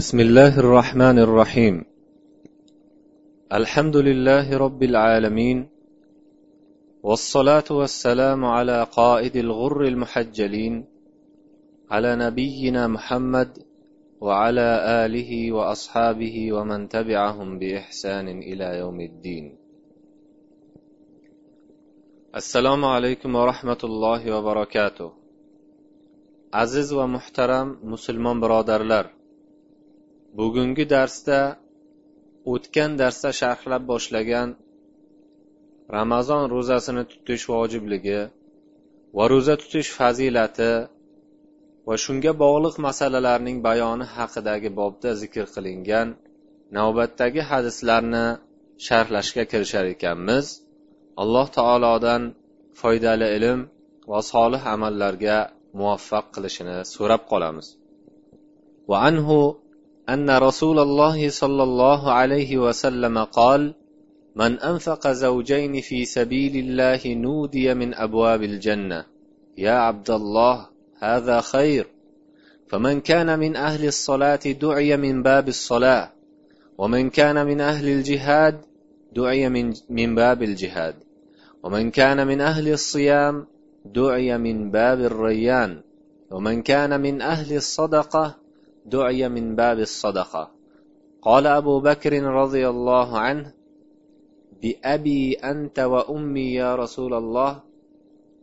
بسم الله الرحمن الرحيم. الحمد لله رب العالمين والصلاة والسلام على قائد الغر المحجلين على نبينا محمد وعلى آله وأصحابه ومن تبعهم بإحسان إلى يوم الدين. السلام عليكم ورحمة الله وبركاته. aziz va muhtaram musulmon birodarlar bugungi darsda o'tgan darsda sharhlab boshlagan ramazon ro'zasini tutish vojibligi va ro'za tutish fazilati va shunga bog'liq masalalarning bayoni haqidagi bobda zikr qilingan navbatdagi hadislarni sharhlashga kirishar ekanmiz alloh taolodan foydali ilm va solih amallarga muvaffaq qilishini so'rab qolamiz وعنه أن رسول الله صلى الله عليه وسلم قال من أنفق زوجين في سبيل الله نودي من أبواب الجنة. يا عبد الله هذا خير. فمن كان من أهل الصلاة دعي من باب الصلاة ومن كان من أهل الجهاد دعي من, من باب الجهاد ومن كان من أهل الصيام دعي من باب الريان ومن كان من أهل الصدقة دعي من باب الصدقة. قال أبو بكر رضي الله عنه بأبي أنت وأمي يا رسول الله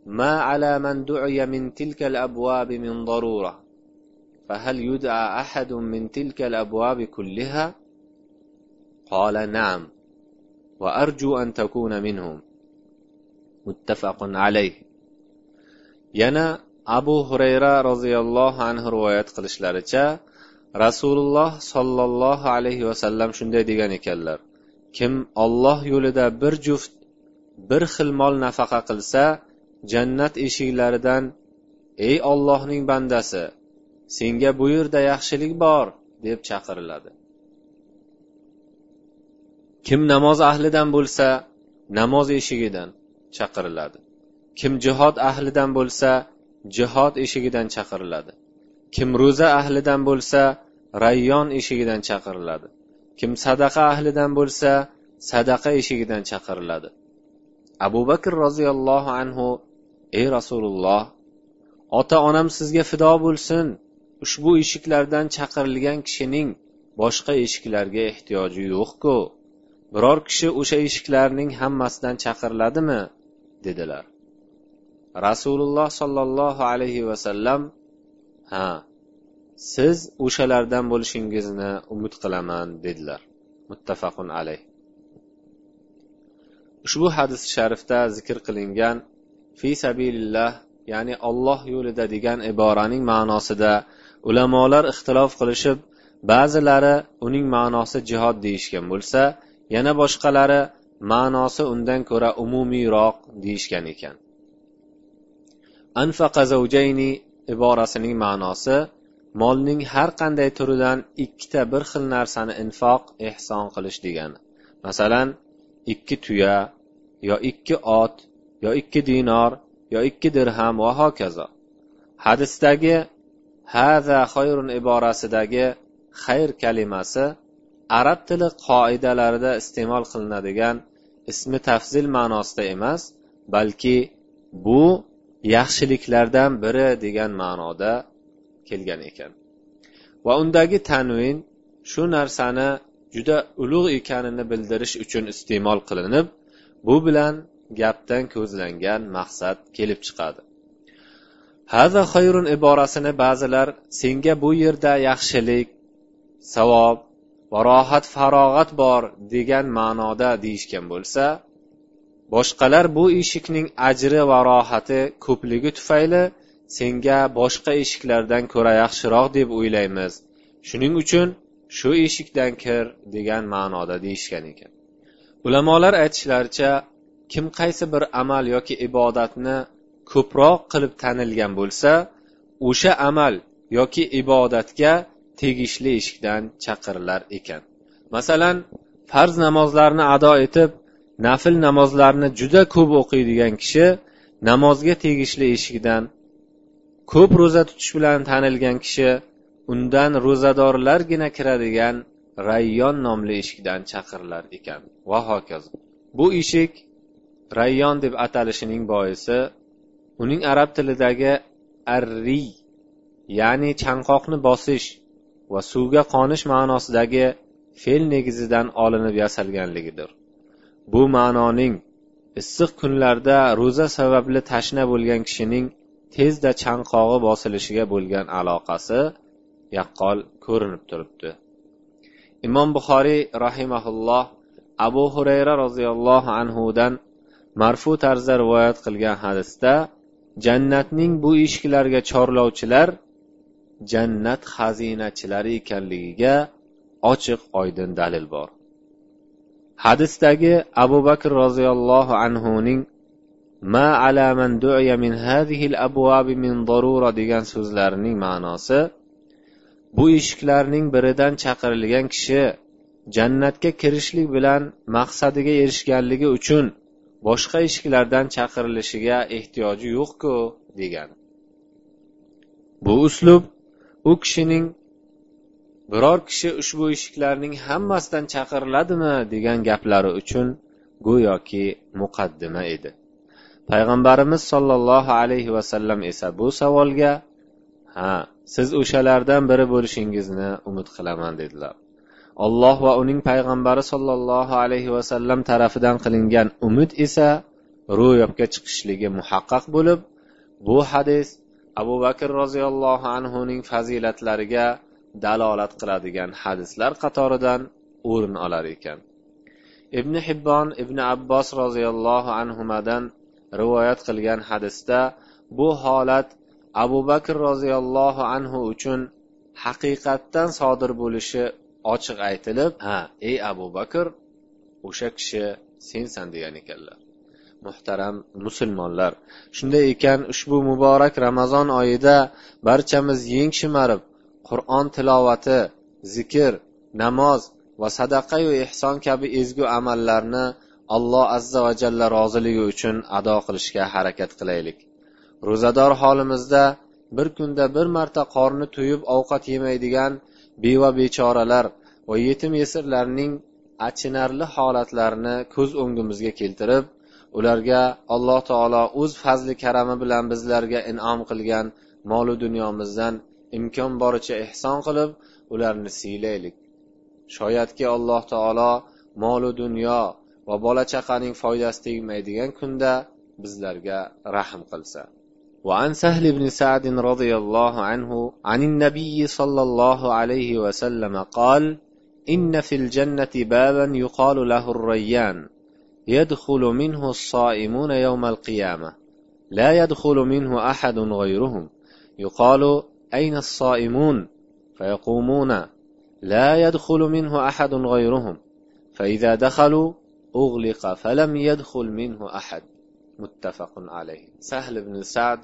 ما على من دعي من تلك الأبواب من ضرورة. فهل يدعى أحد من تلك الأبواب كلها؟ قال نعم وأرجو أن تكون منهم. متفق عليه. yana abu hurayra roziyallohu anhu rivoyat qilishlaricha rasululloh sollallohu alayhi vasallam shunday degan ekanlar. Kim olloh yo'lida bir juft bir xil mol nafaqa qilsa jannat eshiklaridan ey ollohning bandasi senga bu yerda yaxshilik bor deb chaqiriladi. Kim namoz ahlidan bo'lsa namoz eshigidan chaqiriladi. Kim jihod ahlidan bo'lsa jihod eshigidan chaqiriladi. Kim ro'za ahlidan bo'lsa rayyon eshigidan chaqiriladi. Kim sadaqa ahlidan bo'lsa sadaqa eshigidan chaqiriladi. Abu bakr roziyallohu anhu ey rasululloh ota onam sizga fido bo'lsin. Ushbu eshiklardan chaqirilgan kishining boshqa eshiklarga ehtiyoji yo'qku. Biror kishi o'sha eshiklarning hammasidan chaqiriladimi? dedilar. Rasululloh sollallohu alayhi vasallam ha siz o'shalardan bo'lishingizni umid qilaman dedilar. Muttafaqun alayh. Ushbu hadis sharifda zikr qilingan fi sabilillah ya'ni olloh yo'lida degan iboraning ma'nosida ulamolar ixtilof qilishib ba'zilari uning ma'nosi jihod deyishgan bo'lsa yana boshqalari ma'nosi undan ko'ra umumiyroq deyishgan ekan. Anfaqa zavjayni iborasining ma'nosi molning har qanday turidan ikkita bir xil narsani infoq ehson qilish degani masalan ikki tuya yo ikki ot yo ikki dinor yo ikki dirham va hokazo. Hadisdagi haza xayrun iborasidagi xayr kalimasi arab tili qoidalarida iste'mol qilinadigan ismi tafzil ma'nosida emas balki bu yaxshiliklardan biri degan ma'noda kelgan ekan. Va undagi tanvin shu narsani juda ulug' ekanini bildirish uchun iste'mol qilinib bu bilan gapdan ko'zlangan maqsad kelib chiqadi. Haza xayrun iborasini ba'zilar senga bu yerda yaxshilik savob va rohat farog'at bor degan ma'noda deyishgan bo'lsa boshqalar bu eshikning ajri va rohati ko'pligi tufayli senga boshqa eshiklardan ko'ra yaxshiroq deb o'ylaymiz. Shuning uchun shu eshikdan kir degan ma'noda deyishgan ekan. Ulamolar aytishlaricha kim qaysi bir amal yoki ibodatni ko'proq qilib tanilgan bo'lsa o'sha amal yoki ibodatga tegishli eshikdan chaqirilar ekan. Masalan farz namozlarni ado etib nafl namozlarni juda ko'p o'qiydigan kishi namozga tegishli eshikdan ko'p ro'za tutish bilan tanilgan kishi undan ro'zadorlargina kiradigan rayyon nomli eshikdan chaqirilar ekan. Va hokazo. Bu eshik rayyon deb atalishining boisi uning arab tilidagi arri ya'ni chanqoqni bosish va suvga qonish ma'nosidagi fe'l negizidan olinib yasalganligidir. Bu ma'noning issiq kunlarda ro'za sababli tashna bo'lgan kishining tezda chanqog'i bosilishiga bo'lgan aloqasi yaqqol ko'rinib turibdi. Imom buxoriy rahimaulloh abu hurayra roziyallohu anhudan marfu tarzda rivoyat qilgan hadisda jannatning bu eshiklariga chorlovchilar jannat xazinachilari ekanligiga ochiq oydin dalil bor. Hadisdagi abu bakr roziyallohu anhuning ma ala man du'ya min hadhihi al min darura degan so'zlarining ma'nosi bu eshiklarning biridan chaqirilgan kishi jannatga kirishlik bilan maqsadiga erishganligi uchun boshqa eshiklardan chaqirilishiga ehtiyoji yo'qku degan. Bu uslub u kishining biror kishi ushbu eshiklarning hammasidan chaqiriladimi degan gaplari uchun go'yoki muqaddima edi. Payg'ambarimiz sollallohu alayhi vasallam esa bu savolga ha siz o'shalardan biri bo'lishingizni umid qilaman dedilar. Alloh va uning payg'ambari sollallohu alayhi vasallam tarafidan qilingan umid esa ro'yobga chiqishligi muhaqqaq bo'lib bu hadis abu bakr roziyallohu anhuning fazilatlariga dalolat qiladigan hadislar qatoridan o'rin olar ekan. Ibn hibbon ibn abbos roziyallohu anhudan rivoyat qilgan hadisda bu holat abu bakr roziyallohu anhu uchun haqiqatdan sodir bo'lishi ochiq aytilib ha ey abu bakr o'sha kishi sensan degan ekanlar. Muhtaram musulmonlar shunday ekan ushbu muborak ramazon oyida barchamiz yeng shimarib qur'on tilovati zikr namoz va sadaqayu ehson kabi ezgu amallarni alloh azza va jalla roziligi uchun ado qilishga harakat qilaylik. Ro'zador holimizda bir kunda bir marta qorni to'yib ovqat yemaydigan beva bechoralar va yetim yesirlarning achinarli holatlarini ko'z o'ngimizga keltirib ularga alloh taolo o'z fazli karami bilan bizlarga inom qilgan molu dunyomizdan imkon boricha ehson qilib ularni siylaylik shoyatki alloh taolo molu dunyo va bola chaqaning foydasi tegmaydigan kunda bizlarga rahm qilsa وعن سهل بن سعد رضي الله عنه عن النبي صلى الله عليه وسلم قال إن في الجنة بابا يقال له الريان يدخل منه الصائمون يوم القيامة لا يدخل منه أحد غيرهم يقال أين الصائمون فيقومون لا يدخل منه أحد غيرهم فإذا دخلوا أغلق فلم يدخل منه أحد muttafaqun alayh sahl ibn sad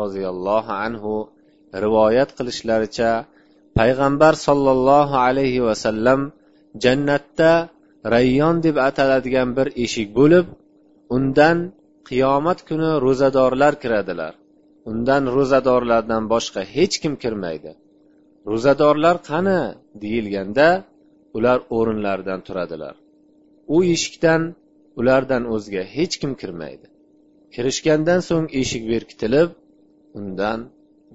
roziyallohu anhu rivoyat qilishlaricha payg'ambar sollallohu alayhi vasallam jannatda rayyon deb ataladigan bir eshik bo'lib undan qiyomat kuni ro'zadorlar kiradilar undan ro'zadorlardan boshqa hech kim kirmaydi. Ro'zadorlar qani deyilganda ular o'rinlaridan turadilar. U eshikdan ulardan o'zga hech kim kirmaydi. Kirishgandan so'ng eshik berkitilib undan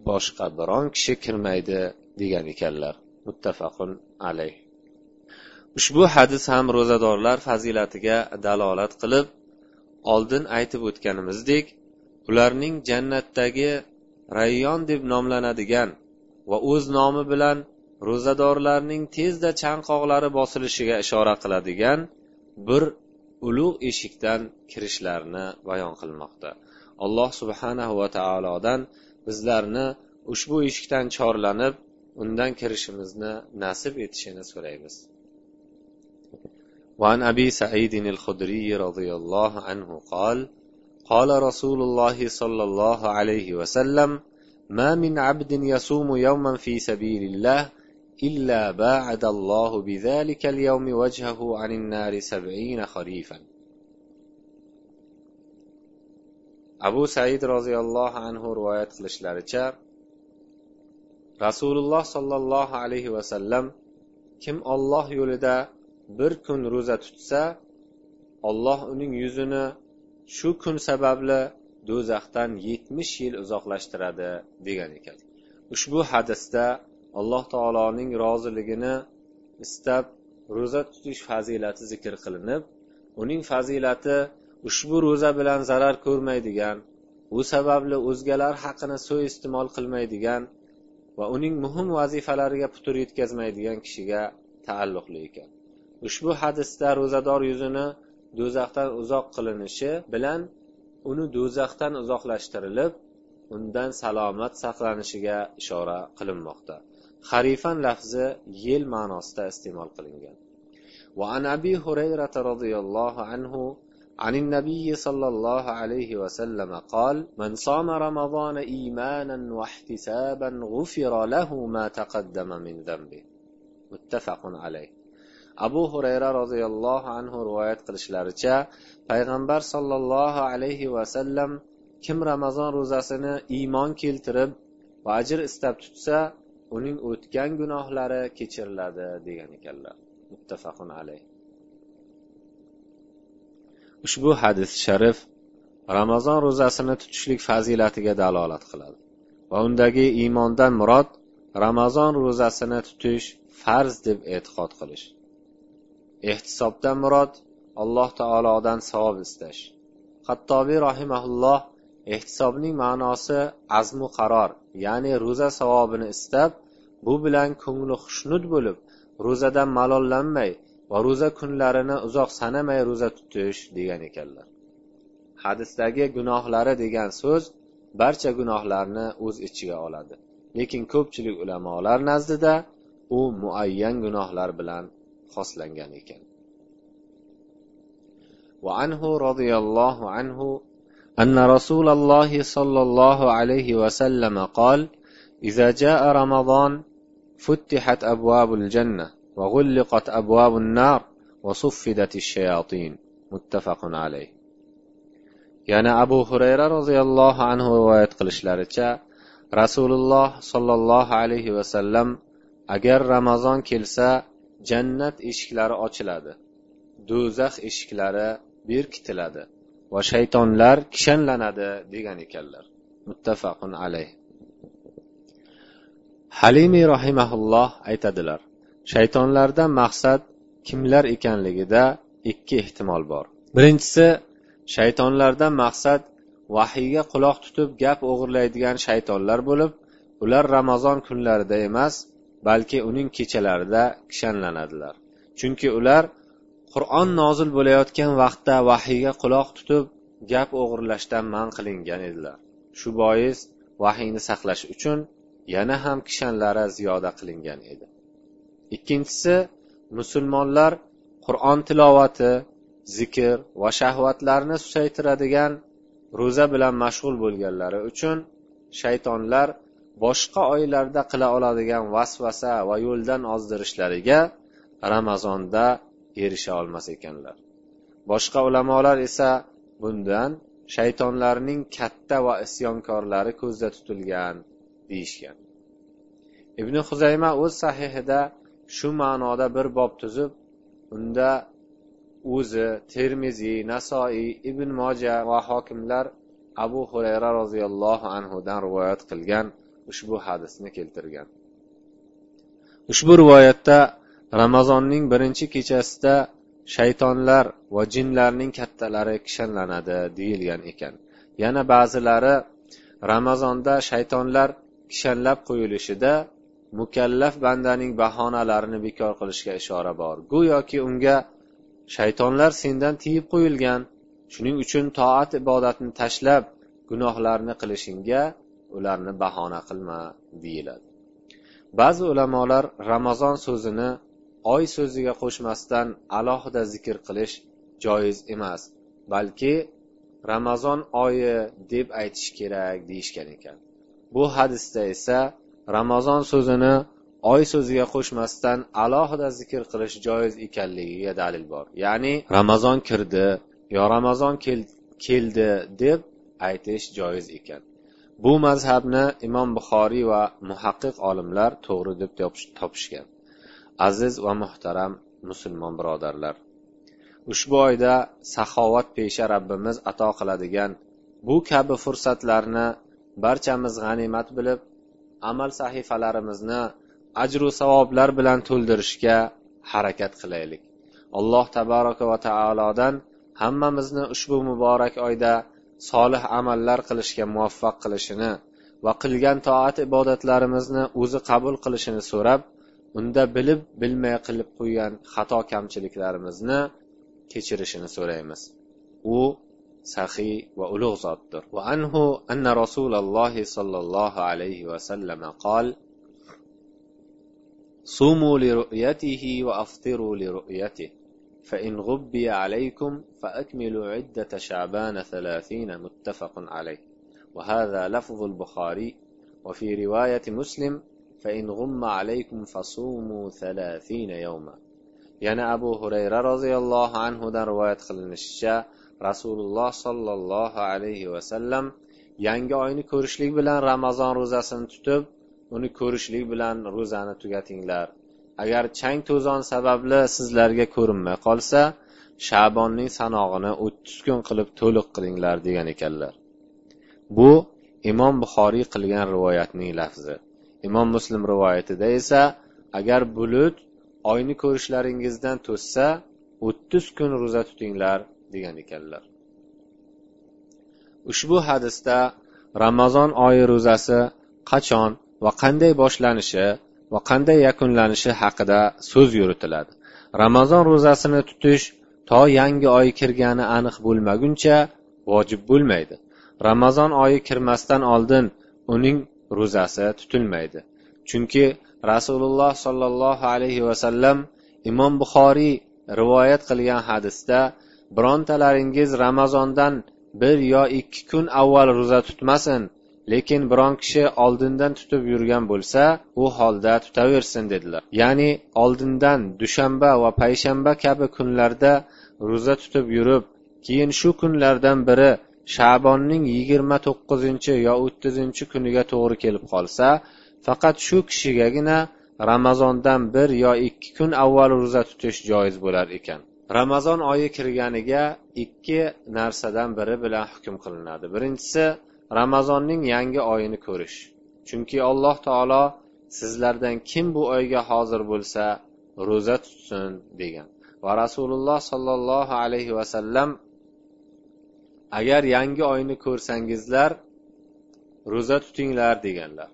boshqa biron kishi kirmaydi degan ekanlar. Muttafaqun alayh. Ushbu hadis ham ro'zadorlar fazilatiga dalolat qilib oldin aytib o'tganimizdek ularning jannatdagi rayyon deb nomlanadigan va o'z nomi bilan ro'zadorlarning tezda chanqoqlari bosilishiga ishora qiladigan bir ulug' eshikdan kirishlarini bayon qilmoqda alloh subhanahu va taolodan bizlarni ushbu eshikdan chorlanib undan kirishimizni nasib etishini so'raymiz وعن أبي سعيد الخدري رضي الله عنه قال قال رسول الله صلى الله عليه وسلم ما من عبد يصوم يوما في سبيل الله إلا باعد الله بذلك اليوم وجهه عن النار سبعين خريفا abu said roziyallohu anhu rivoyat qilishlaricha rasululloh sollallohu alayhi vasallam kim olloh yo'lida bir kun ro'za tutsa olloh uning yuzini shu kun sababli do'zaxdan yetmish yil uzoqlashtiradi degan ekan. Ushbu hadisda alloh taoloning roziligini istab ro'za tutish fazilati zikr qilinib uning fazilati ushbu ro'za bilan zarar ko'rmaydigan u sababli o'zgalar haqini suiiste'mol qilmaydigan va uning muhim vazifalariga putur yetkazmaydigan kishiga taalluqli ekan. Ushbu hadisda ro'zador yuzini do'zaxdan uzoq qilinishi bilan uni do'zaxdan uzoqlashtirilib undan salomat saqlanishiga ishora qilinmoqda harifan lafzi yil ma'nosida iste'mol qilingan وعن أبي هريرة رضي الله عنه عن النبي صلى الله عليه وسلم قال من صام رمضان إيمانا واحتسابا غفر له ما تقدم من ذنبه متفق عليه abu hurayra roziyallohu anhu rivoyat qilishlaricha payg'ambar sollallohu alayhi vasallam kim ramazon ro'zasini iymon keltirib va ajr istab tutsa uning o'tgan gunohlari kechiriladi degan ekanlar. Muttafaqun alayh. Ushbu hadis sharif ramazon ro'zasini tutishlik fazilatiga dalolat qiladi va undagi iymondan murod ramazon ro'zasini tutish farz deb e'tiqod qilish. Ehtisobdan murod alloh taolodan savob istash. Hattobiy rahimaulloh ehtisobning ma'nosi azmu qaror ya'ni ro'za savobini istab bu bilan ko'ngli xushnud bo'lib ro'zadan malollanmay va ro'za kunlarini uzoq sanamay ro'za tutish degan ekanlar. Hadisdagi gunohlari degan so'z barcha gunohlarni o'z ichiga oladi. Lekin ko'pchilik ulamolar nazdida u muayyan gunohlar bilan xoslangan ekan va anhu roziyallohu anhu الله صلى الله عليه وسلم قال إذا جاء رمضان فتحت أبواب الجنة وغلقت أبواب النار وصفدت الشياطين متفق عليه يعني أبو هريرة رضي الله عنه رواية قلش لارتشا رسول الله صلى الله عليه وسلم أجر رمضان كلسا jannat eshiklari ochiladi. Do'zax eshiklari berkitiladi va shaytonlar kishanlanadi degan ekanlar. Muttafaqun alayh. Halimiy rahimaulloh aytadilar shaytonlardan maqsad kimlar ekanligida ikki ehtimol bor. Birinchisi shaytonlardan maqsad vahiyga quloq tutib gap o'g'irlaydigan shaytonlar bo'lib ular ramazon kunlarida emas balki uning kechalarida kishanlanadilar. Chunki ular qur'on nozil bo'layotgan vaqtda vahiyga quloq tutib gap o'g'irlashdan man qilingan edilar. Shu bois vahiyni saqlash uchun yana ham kishanlari ziyoda qilingan edi. Ikkinchisi musulmonlar qur'on tilovati zikr va shahvatlarni susaytiradigan ro'za bilan mashg'ul bo'lganlari uchun shaytonlar boshqa oylarda qila oladigan vasvasa va yo'ldan ozdirishlariga ramazonda erisha olmas ekanlar. Boshqa ulamolar esa bundan shaytonlarning katta va isyonkorlari ko'zda tutilgan deyishgan. Ibn huzayma o'z sahihida shu ma'noda bir bob tuzib unda o'zi termiziy nasoiy ibn moja va hokimlar abu hurayra roziyallohu anhudan rivoyat qilgan ushbu hadisni keltirgan. Ushbu rivoyatda ramazonning birinchi kechasida shaytonlar va jinlarning kattalari kishanlanadi deyilgan ekan. Yana ba'zilari ramazonda shaytonlar kishanlab qo'yilishida mukallaf bandaning bahonalarini bekor qilishga ishora bor. Go'yoki unga shaytonlar sendan tiyib qo'yilgan shuning uchun toat ibodatni tashlab gunohlarni qilishingga ularni bahona qilma deyiladi. Ba'zi ulamolar ramazon so'zini oy so'ziga qo'shmasdan alohida zikr qilish joiz emas balki ramazon oyi deb aytish kerak deyishgan ekan. Bu hadisda esa ramazon so'zini oy so'ziga qo'shmasdan alohida zikr qilish joiz ekanligiga dalil bor. Ya'ni ramazon kirdi yo ramazon keldi deb aytish joiz ekan. Bu mazhabni imom buxoriy va muhaqqiq olimlar to'g'ri deb topishgan. Aziz va muhtaram musulmon birodarlar ushbu oyda saxovat pesha rabbimiz ato qiladigan bu kabi fursatlarni barchamiz g'animat bilib amal sahifalarimizni ajru savoblar bilan to'ldirishga harakat qilaylik. Alloh tabaraka va taolodan hammamizni ushbu muborak oyda solih amallar qilishga muvaffaq qilishini va qilgan toat ibodatlarimizni o'zi qabul qilishini so'rab unda bilib bilmay qilib qo'ygan xato kamchiliklarimizni kechirishini so'raymiz. U saxiy va ulug' zotdir. Va anhu anna rasululloh sollallohu alayhi vasallam qol sumu li ru'yatihi va aftiru li ru'yatihi. فإن غبي عليكم فأكملوا عدة شعبان ثلاثين متفق عليه. وهذا لفظ البخاري. وفي رواية مسلم فإن غم عليكم فصوموا ثلاثين يوما. ينا أبو هريرة رضي الله عنه دار رواية خلن الشاء. رسول الله صلى الله عليه وسلم yangi oyni ko'rishlik bilan ramazon ro'zasini tutib uni ko'rishlik bilan ro'zani tugatinglar agar chang to'zon sababli sizlarga ko'rinmay qolsa shabonning sanog'ini o'ttiz kun qilib to'liq qilinglar degan ekanlar. Bu imom buxoriy qilgan rivoyatning lafzi. Imom muslim rivoyatida esa agar bulut oyni ko'rishlaringizdan to'ssa o'ttiz kun ro'za tutinglar degan ekanlar. Ushbu hadisda ramazon oyi ro'zasi qachon va qanday boshlanishi va qanday yakunlanishi haqida so'z yuritiladi. Ramazon ro'zasini tutish to yangi oy kirgani aniq bo'lmaguncha vojib bo'lmaydi. Ramazon oyi kirmasdan oldin uning ro'zasi tutilmaydi. Chunki rasululloh sollallohu alayhi vasallam imom buxoriy rivoyat qilgan hadisda birontalaringiz ramazondan bir yo ikki kun avval ro'za tutmasin lekin biron kishi oldindan tutib yurgan bo'lsa u holda tutaversin dedilar. Ya'ni oldindan dushanba va payshanba kabi kunlarda ro'za tutib yurib keyin shu kunlardan biri shabonning yigirma to'qqizinchi yo o'ttizinchi kuniga to'g'ri kelib qolsa faqat shu kishigagina ramazondan bir yo ikki kun avval ro'za tutish joiz bo'lar ekan. Ramazon oyi kirganiga ikki narsadan biri bilan hukm qilinadi. Birinchisi ramazonning yangi oyini ko'rish. Chunki alloh taolo sizlardan kim bu oyga hozir bo'lsa ro'za tutsin degan. Va rasululloh sollallohu alayhi vasallam agar yangi oyni ko'rsangizlar ro'za tutinglar deganlar.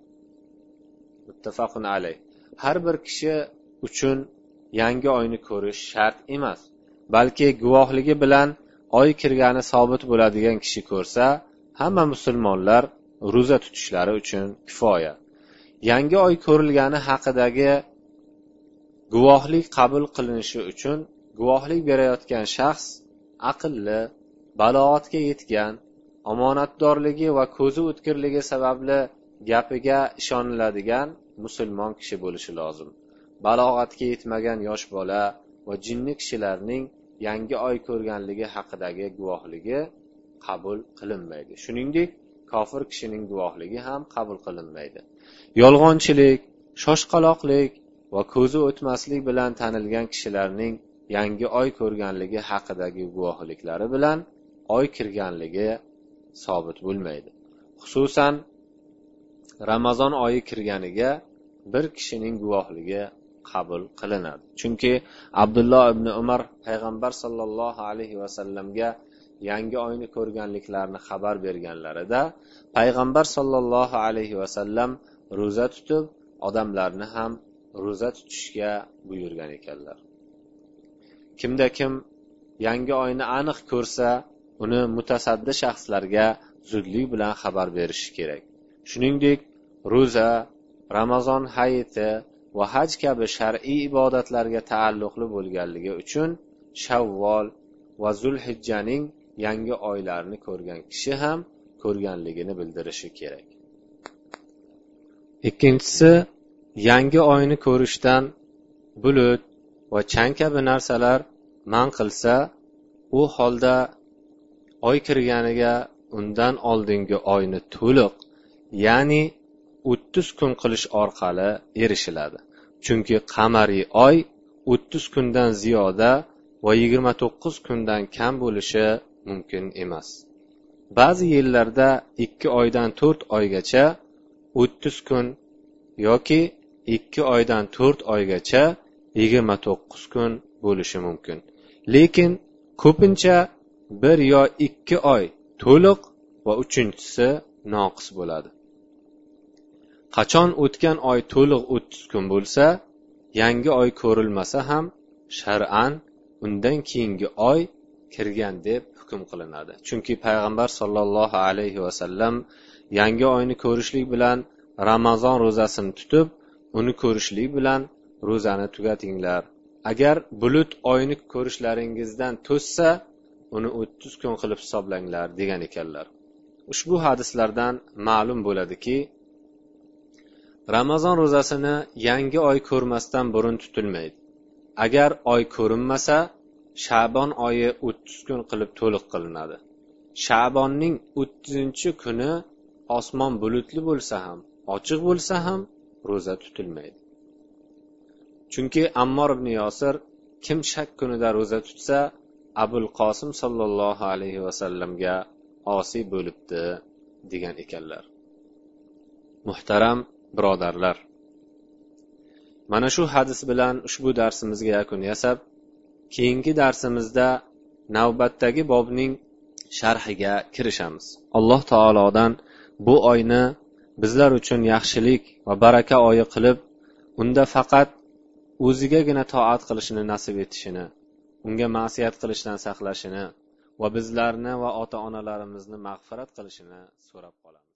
Muttafaqun alay har bir kishi uchun yangi oyni ko'rish shart emas. Balki guvohligi bilan oy kirgani sobit bo'ladigan kishi ko'rsa hamma musulmonlar ro'za tutishlari uchun kifoya. Yangi oy ko'rilgani haqidagi guvohlik qabul qilinishi uchun guvohlik berayotgan shaxs aqlli balog'atga yetgan omonatdorligi va ko'zi o'tkirligi sababli gapiga ishoniladigan musulmon kishi bo'lishi lozim. Balog'atga yetmagan yosh bola va jinni kishilarning yangi oy ko'rganligi haqidagi guvohligi qabul qilinmaydi. Shuningdek kofir kishining guvohligi ham qabul qilinmaydi. Yolg'onchilik shoshqaloqlik va ko'zi o'tmaslik bilan tanilgan kishilarning yangi oy ko'rganligi haqidagi guvohliklari bilan oy kirganligi sobit bo'lmaydi. Xususan ramazon oyi kirganiga bir kishining guvohligi qabul qilinadi. Chunki abdulloh ibn umar payg'ambar sollallohu alayhi vasallamga yangi oyni ko'rganliklarini xabar berganlarida payg'ambar sollallohu alayhi vasallam ro'za tutib odamlarni ham ro'za tutishga buyurgan ekanlar. Kimda kim yangi oyni aniq ko'rsa uni mutasaddi shaxslarga zudlik bilan xabar berishi kerak. Shuningdek ro'za ramazon hayiti va haj kabi shar'iy ibodatlarga taalluqli bo'lganligi uchun shavvol va zulhijjaning yangi oylarni ko'rgan kishi ham ko'rganligini bildirishi kerak. Ikkinchisi yangi oyni ko'rishdan bulut va chang kabi narsalar man qilsa u holda oy kirganiga undan oldingi oyni to'liq ya'ni o'ttiz kun qilish orqali erishiladi. Chunki qamariy oy o'ttiz kundan ziyoda va yigirma to'qqiz kundan kam bo'lishi mumkin emas. Ba'zi yillarda ikki oydan to'rt oygacha o'ttiz kun yoki ikki oydan to'rt oygacha yigirma to'qqiz kun bo'lishi mumkin. Lekin ko'pincha bir yo ikki oy to'liq va uchinchisi noqis bo'ladi. Qachon o'tgan oy to'liq o'ttiz kun bo'lsa yangi oy ko'rilmasa ham shar'an undan keyingi oy kirgan deb hukm qilinadi. Chunki payg'ambar sollallohu alayhi vasallam yangi oyni ko'rishlik bilan ramazon ro'zasini tutib uni ko'rishlik bilan ro'zani tugatinglar. Agar bulut oyni ko'rishlaringizdan to'ssa uni o'ttiz kun qilib hisoblanglar degan ekanlar. Ushbu hadislardan ma'lum bo'ladiki ramazon ro'zasini yangi oy ko'rmasdan burun tutilmaydi. Agar oy ko'rinmasa shabon oyi o'ttiz kun qilib to'liq qilinadi. Shabonning o'ttizinchi kuni osmon bulutli bo'lsa ham ochiq bo'lsa ham ro'za tutilmaydi. Chunki ammor ibn yosir kim shak kunida ro'za tutsa abul qosim sollallohu alayhi vasallamga osiy bo'libdi degan ekanlar. Muhtaram birodarlar mana shu hadis bilan ushbu darsimizga yakun yasab keyingi darsimizda navbatdagi bobning sharhiga kirishamiz. Alloh taolodan bu oyni bizlar uchun yaxshilik va baraka oyi qilib unda faqat o'zigagina toat qilishni nasib etishini unga ma'siyat qilishdan saqlashini va bizlarni va ota onalarimizni mag'firat qilishini so'rab qolamiz.